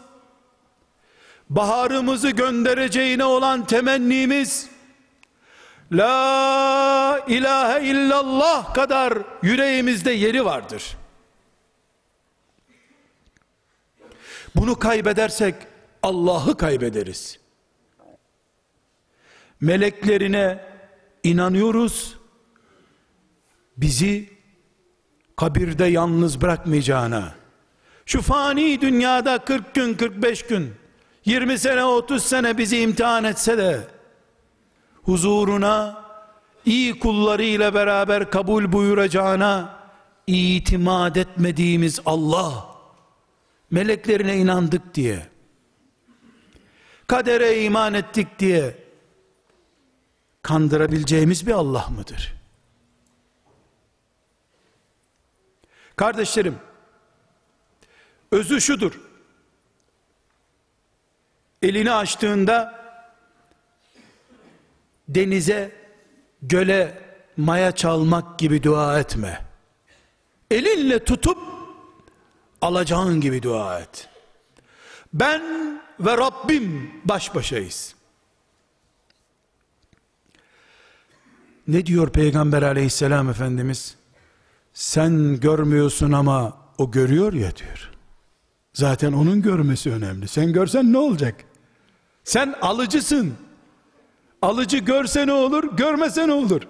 [SPEAKER 1] baharımızı göndereceğine olan temennimiz, La ilahe illallah kadar yüreğimizde yeri vardır. Bunu kaybedersek Allah'ı kaybederiz meleklerine inanıyoruz. Bizi kabirde yalnız bırakmayacağına, şu fani dünyada 40 gün 45 gün 20 sene 30 sene bizi imtihan etse de huzuruna iyi kullarıyla beraber kabul buyuracağına itimat etmediğimiz Allah meleklerine inandık diye kadere iman ettik diye kandırabileceğimiz bir Allah mıdır? Kardeşlerim, özü şudur. Elini açtığında denize, göle maya çalmak gibi dua etme. Elinle tutup alacağın gibi dua et. Ben ve Rabbim baş başayız. Ne diyor Peygamber aleyhisselam Efendimiz? Sen görmüyorsun ama o görüyor ya diyor. Zaten onun görmesi önemli. Sen görsen ne olacak? Sen alıcısın. Alıcı görse ne olur, görmese ne olur?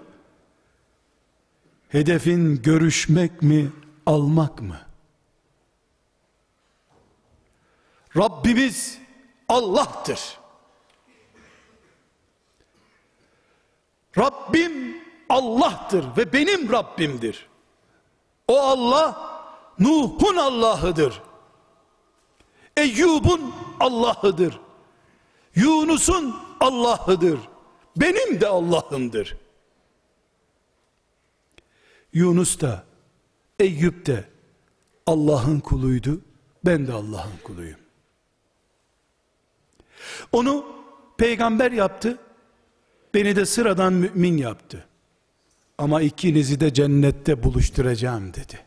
[SPEAKER 1] Hedefin görüşmek mi, almak mı? Rabbimiz Allah'tır. Rabbim Allah'tır ve benim Rabbimdir. O Allah Nuh'un Allah'ıdır. Eyyub'un Allah'ıdır. Yunus'un Allah'ıdır. Benim de Allah'ımdır. Yunus da Eyüp de Allah'ın kuluydu. Ben de Allah'ın kuluyum. Onu peygamber yaptı. Beni de sıradan mümin yaptı. Ama ikinizi de cennette buluşturacağım dedi.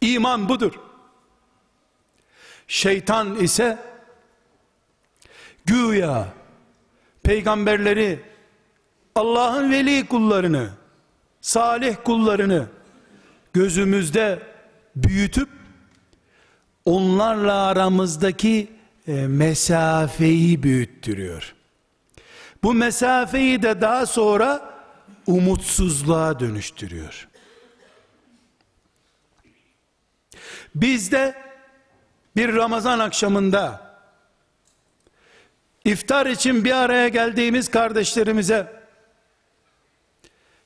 [SPEAKER 1] İman budur. Şeytan ise güya peygamberleri Allah'ın veli kullarını salih kullarını gözümüzde büyütüp onlarla aramızdaki e, mesafeyi büyüttürüyor. Bu mesafeyi de daha sonra umutsuzluğa dönüştürüyor. Bizde bir Ramazan akşamında iftar için bir araya geldiğimiz kardeşlerimize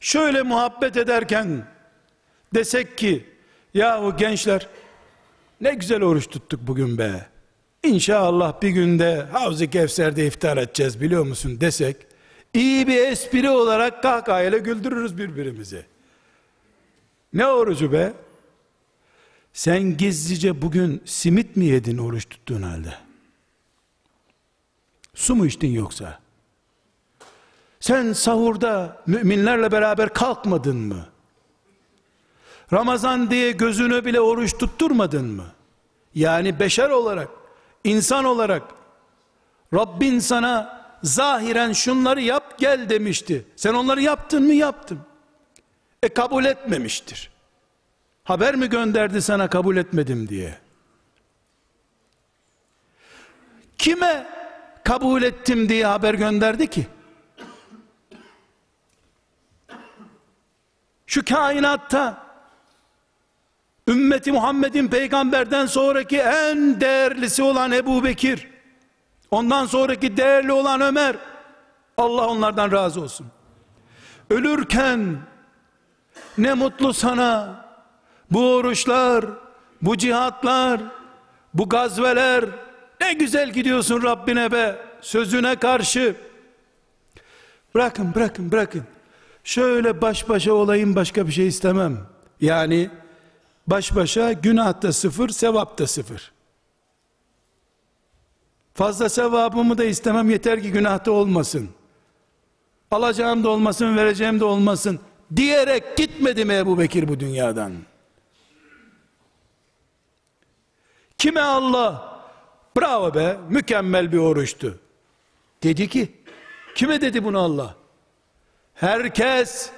[SPEAKER 1] şöyle muhabbet ederken desek ki yahu gençler ne güzel oruç tuttuk bugün be. İnşallah bir günde Havz-ı Kevser'de iftar edeceğiz biliyor musun desek iyi bir espri olarak kahkahayla güldürürüz birbirimizi. Ne orucu be? Sen gizlice bugün simit mi yedin oruç tuttuğun halde? Su mu içtin yoksa? Sen sahurda müminlerle beraber kalkmadın mı? Ramazan diye gözünü bile oruç tutturmadın mı? Yani beşer olarak, insan olarak Rabbin sana zahiren şunları yap gel demişti. Sen onları yaptın mı? Yaptım. E kabul etmemiştir. Haber mi gönderdi sana kabul etmedim diye? Kime kabul ettim diye haber gönderdi ki? Şu kainatta ümmeti Muhammed'in peygamberden sonraki en değerlisi olan Ebu Bekir ondan sonraki değerli olan Ömer Allah onlardan razı olsun. Ölürken ne mutlu sana. Bu oruçlar bu cihatlar bu gazveler. Ne güzel gidiyorsun Rabbine be sözüne karşı. Bırakın bırakın bırakın. Şöyle baş başa olayım başka bir şey istemem. Yani baş başa günah da sıfır sevap da sıfır fazla sevabımı da istemem. Yeter ki günahta olmasın. Alacağım da olmasın vereceğim de olmasın diyerek gitmedi mi Ebu Bekir bu dünyadan. Kime Allah? Bravo be mükemmel bir oruçtu. Dedi ki kime dedi bunu Allah? Herkes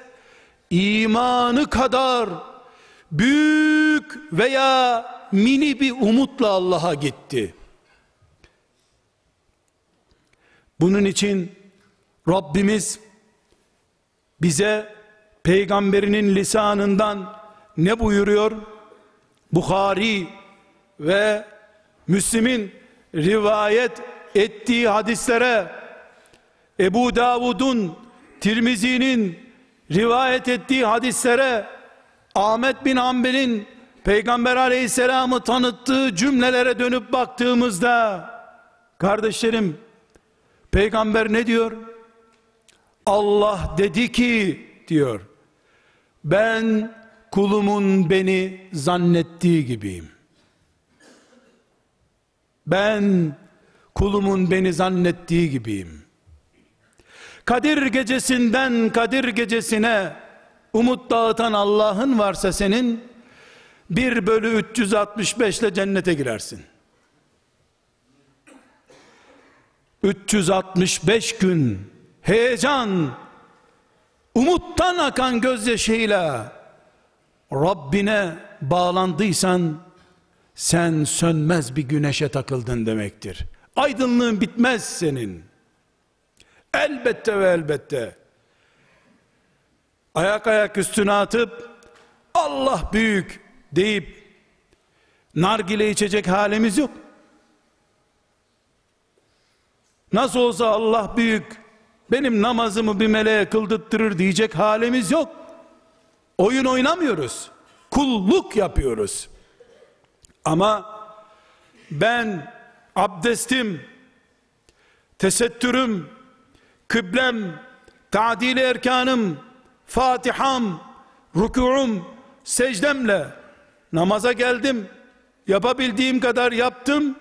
[SPEAKER 1] imanı kadar büyük veya mini bir umutla Allah'a gitti. Bunun için Rabbimiz bize peygamberinin lisanından ne buyuruyor? Bukhari ve Müslim'in rivayet ettiği hadislere Ebu Davud'un Tirmizi'nin rivayet ettiği hadislere Ahmet bin Hanbel'in Peygamber aleyhisselamı tanıttığı cümlelere dönüp baktığımızda kardeşlerim peygamber ne diyor? Allah dedi ki diyor ben kulumun beni zannettiği gibiyim. Ben kulumun beni zannettiği gibiyim. Kadir gecesinden Kadir gecesine umut dağıtan Allah'ın varsa senin 1 bölü 365 ile cennete girersin. 365 gün heyecan umuttan akan gözyaşıyla Rabbine bağlandıysan sen sönmez bir güneşe takıldın demektir. Aydınlığın bitmez senin. Elbette ve elbette. Ayak ayak üstüne atıp Allah büyük deyip nargile içecek halimiz yok. Nasıl olsa Allah büyük benim namazımı bir meleğe kıldırttırır diyecek halimiz yok. Oyun oynamıyoruz. Kulluk yapıyoruz. Ama ben abdestim, tesettürüm, kıblem, tadil erkanım, fatiham, rükûum, secdemle namaza geldim. Yapabildiğim kadar yaptım.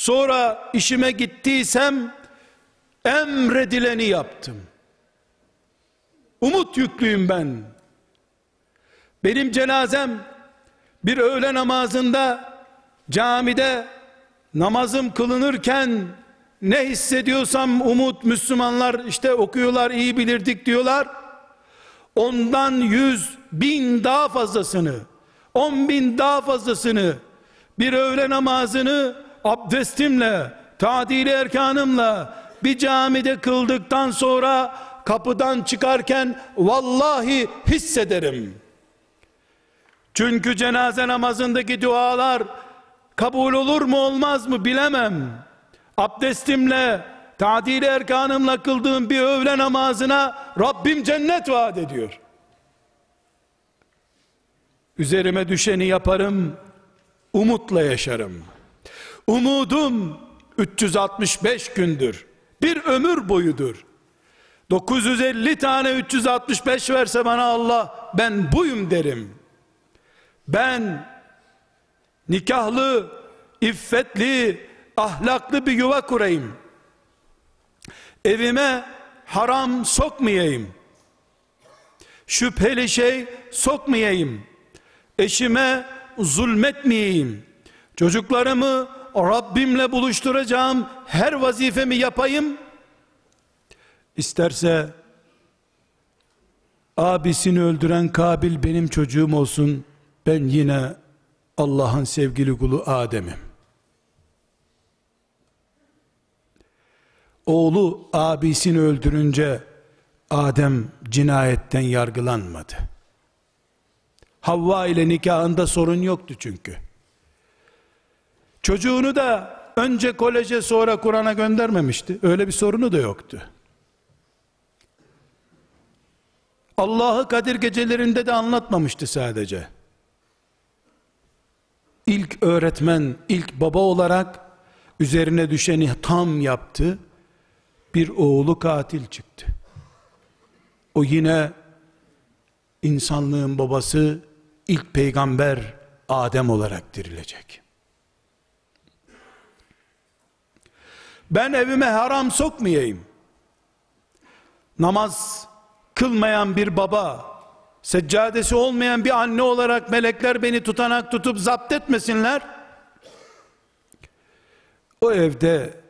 [SPEAKER 1] Sonra işime gittiysem emredileni yaptım. Umut yüklüyüm ben. Benim cenazem bir öğle namazında camide namazım kılınırken ne hissediyorsam umut Müslümanlar işte okuyorlar iyi bilirdik diyorlar. Ondan yüz bin daha fazlasını on bin daha fazlasını bir öğle namazını abdestimle tadili erkanımla bir camide kıldıktan sonra kapıdan çıkarken vallahi hissederim. Çünkü cenaze namazındaki dualar kabul olur mu olmaz mı bilemem. Abdestimle, tadili erkanımla kıldığım bir öğle namazına Rabbim cennet vaat ediyor. Üzerime düşeni yaparım, umutla yaşarım. Umudum 365 gündür. Bir ömür boyudur. 950 tane 365 verse bana Allah ben buyum derim. Ben nikahlı, iffetli, ahlaklı bir yuva kurayım. Evime haram sokmayayım. Şüpheli şey sokmayayım. Eşime zulmetmeyeyim. Çocuklarımı Rabbimle buluşturacağım her vazifemi yapayım. İsterse abisini öldüren Kabil benim çocuğum olsun. Ben yine Allah'ın sevgili kulu Adem'im. Oğlu abisini öldürünce Adem cinayetten yargılanmadı. Havva ile nikahında sorun yoktu çünkü. Çocuğunu da önce koleje sonra Kur'an'a göndermemişti. Öyle bir sorunu da yoktu. Allah'ı Kadir gecelerinde de anlatmamıştı sadece. İlk öğretmen, ilk baba olarak üzerine düşeni tam yaptı. Bir oğlu katil çıktı. O yine insanlığın babası ilk peygamber Adem olarak dirilecek. Ben evime haram sokmayayım. Namaz kılmayan bir baba, seccadesi olmayan bir anne olarak melekler beni tutanak tutup zapt etmesinler. O evde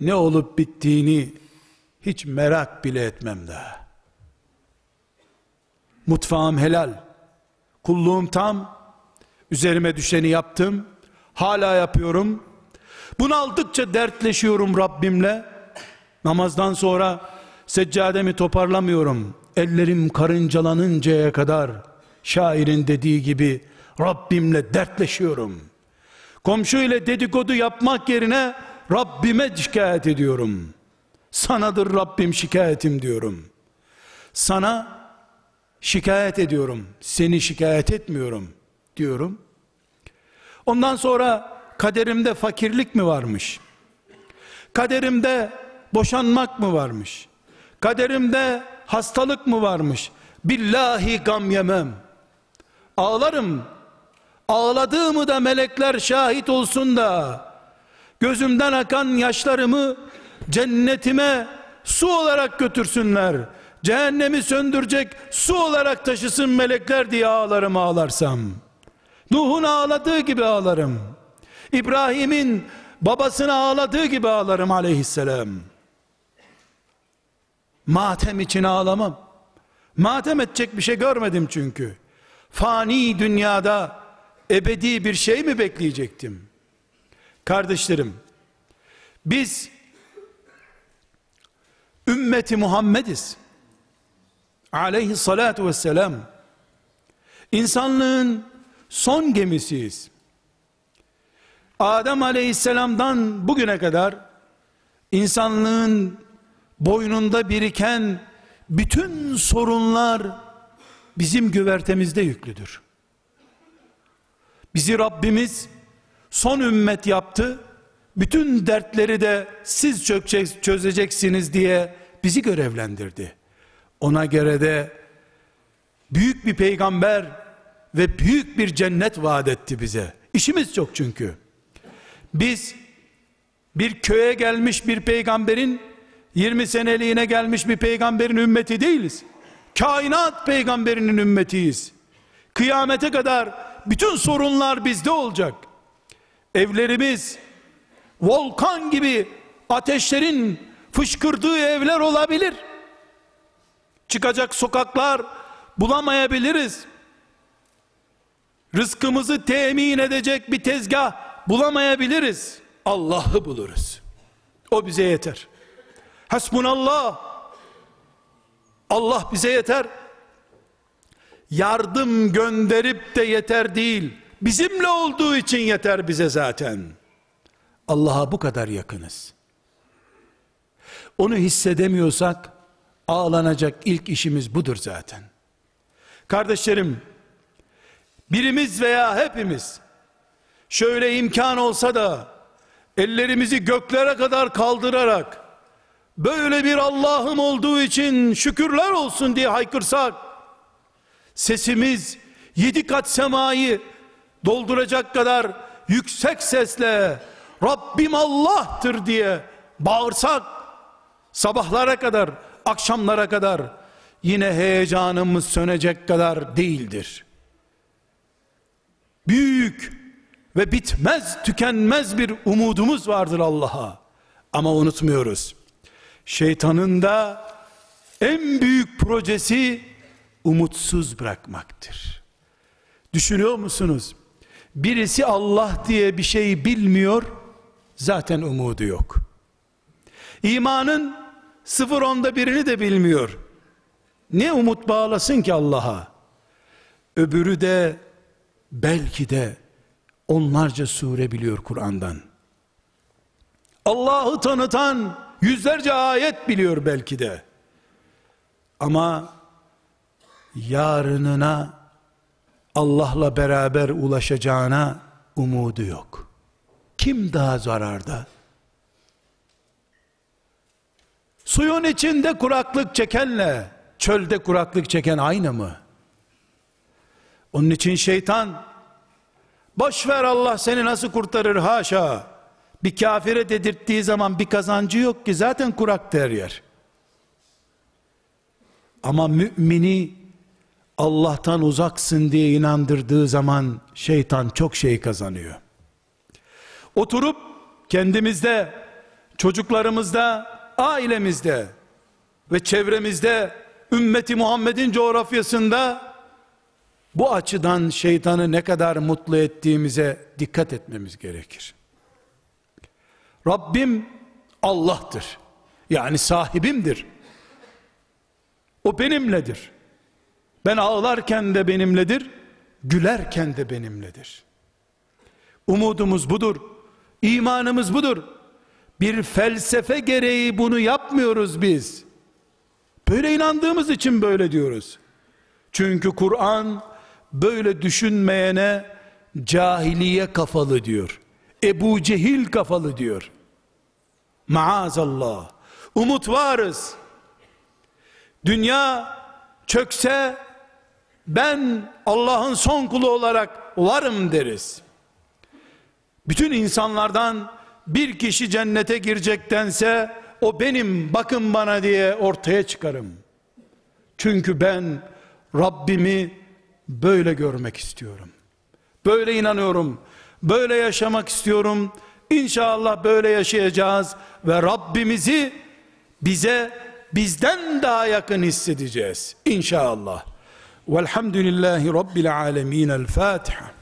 [SPEAKER 1] ne olup bittiğini hiç merak bile etmem daha. Mutfağım helal, kulluğum tam, üzerime düşeni yaptım, hala yapıyorum. Bunaldıkça dertleşiyorum Rabbimle. Namazdan sonra seccademi toparlamıyorum. Ellerim karıncalanıncaya kadar şairin dediği gibi Rabbimle dertleşiyorum. Komşu ile dedikodu yapmak yerine Rabbime şikayet ediyorum. Sanadır Rabbim şikayetim diyorum. Sana şikayet ediyorum. Seni şikayet etmiyorum diyorum. Ondan sonra kaderimde fakirlik mi varmış? Kaderimde boşanmak mı varmış? Kaderimde hastalık mı varmış? Billahi gam yemem. Ağlarım. Ağladığımı da melekler şahit olsun da gözümden akan yaşlarımı cennetime su olarak götürsünler. Cehennemi söndürecek su olarak taşısın melekler diye ağlarım ağlarsam. Nuh'un ağladığı gibi ağlarım. İbrahim'in babasını ağladığı gibi ağlarım aleyhisselam. Matem için ağlamam. Matem edecek bir şey görmedim çünkü. Fani dünyada ebedi bir şey mi bekleyecektim? Kardeşlerim, biz ümmeti Muhammediz. Aleyhissalatu vesselam. İnsanlığın son gemisiyiz. Adem aleyhisselamdan bugüne kadar insanlığın boynunda biriken bütün sorunlar bizim güvertemizde yüklüdür. Bizi Rabbimiz son ümmet yaptı. Bütün dertleri de siz çözeceksiniz diye bizi görevlendirdi. Ona göre de büyük bir peygamber ve büyük bir cennet vaat etti bize. İşimiz çok çünkü. Biz bir köye gelmiş bir peygamberin 20 seneliğine gelmiş bir peygamberin ümmeti değiliz. Kainat peygamberinin ümmetiyiz. Kıyamete kadar bütün sorunlar bizde olacak. Evlerimiz volkan gibi ateşlerin fışkırdığı evler olabilir. Çıkacak sokaklar bulamayabiliriz. Rızkımızı temin edecek bir tezgah bulamayabiliriz. Allah'ı buluruz. O bize yeter. Hasbunallah. Allah bize yeter. Yardım gönderip de yeter değil. Bizimle olduğu için yeter bize zaten. Allah'a bu kadar yakınız. Onu hissedemiyorsak ağlanacak ilk işimiz budur zaten. Kardeşlerim, birimiz veya hepimiz şöyle imkan olsa da ellerimizi göklere kadar kaldırarak böyle bir Allah'ım olduğu için şükürler olsun diye haykırsak sesimiz yedi kat semayı dolduracak kadar yüksek sesle Rabbim Allah'tır diye bağırsak sabahlara kadar akşamlara kadar yine heyecanımız sönecek kadar değildir. Büyük ve bitmez tükenmez bir umudumuz vardır Allah'a. Ama unutmuyoruz. Şeytanın da en büyük projesi umutsuz bırakmaktır. Düşünüyor musunuz? Birisi Allah diye bir şey bilmiyor, zaten umudu yok. İmanın sıfır onda birini de bilmiyor. Ne umut bağlasın ki Allah'a? Öbürü de belki de onlarca sure biliyor Kur'an'dan. Allah'ı tanıtan yüzlerce ayet biliyor belki de. Ama yarınına Allah'la beraber ulaşacağına umudu yok. Kim daha zararda? Suyun içinde kuraklık çekenle çölde kuraklık çeken aynı mı? Onun için şeytan boş ver Allah seni nasıl kurtarır haşa. Bir kafire dedirttiği zaman bir kazancı yok ki zaten kurak der yer. Ama mümini Allah'tan uzaksın diye inandırdığı zaman şeytan çok şey kazanıyor. Oturup kendimizde, çocuklarımızda, ailemizde ve çevremizde ümmeti Muhammed'in coğrafyasında bu açıdan şeytanı ne kadar mutlu ettiğimize dikkat etmemiz gerekir. Rabbim Allah'tır. Yani sahibimdir. O benimledir. Ben ağlarken de benimledir, gülerken de benimledir. Umudumuz budur. İmanımız budur. Bir felsefe gereği bunu yapmıyoruz biz. Böyle inandığımız için böyle diyoruz. Çünkü Kur'an böyle düşünmeyene cahiliye kafalı diyor. Ebu Cehil kafalı diyor. Maazallah. Umut varız. Dünya çökse ben Allah'ın son kulu olarak varım deriz. Bütün insanlardan bir kişi cennete girecektense o benim bakın bana diye ortaya çıkarım. Çünkü ben Rabbimi böyle görmek istiyorum. Böyle inanıyorum. Böyle yaşamak istiyorum. İnşallah böyle yaşayacağız ve Rabbimizi bize bizden daha yakın hissedeceğiz. İnşallah. Velhamdülillahi Rabbil alemin. El Fatiha.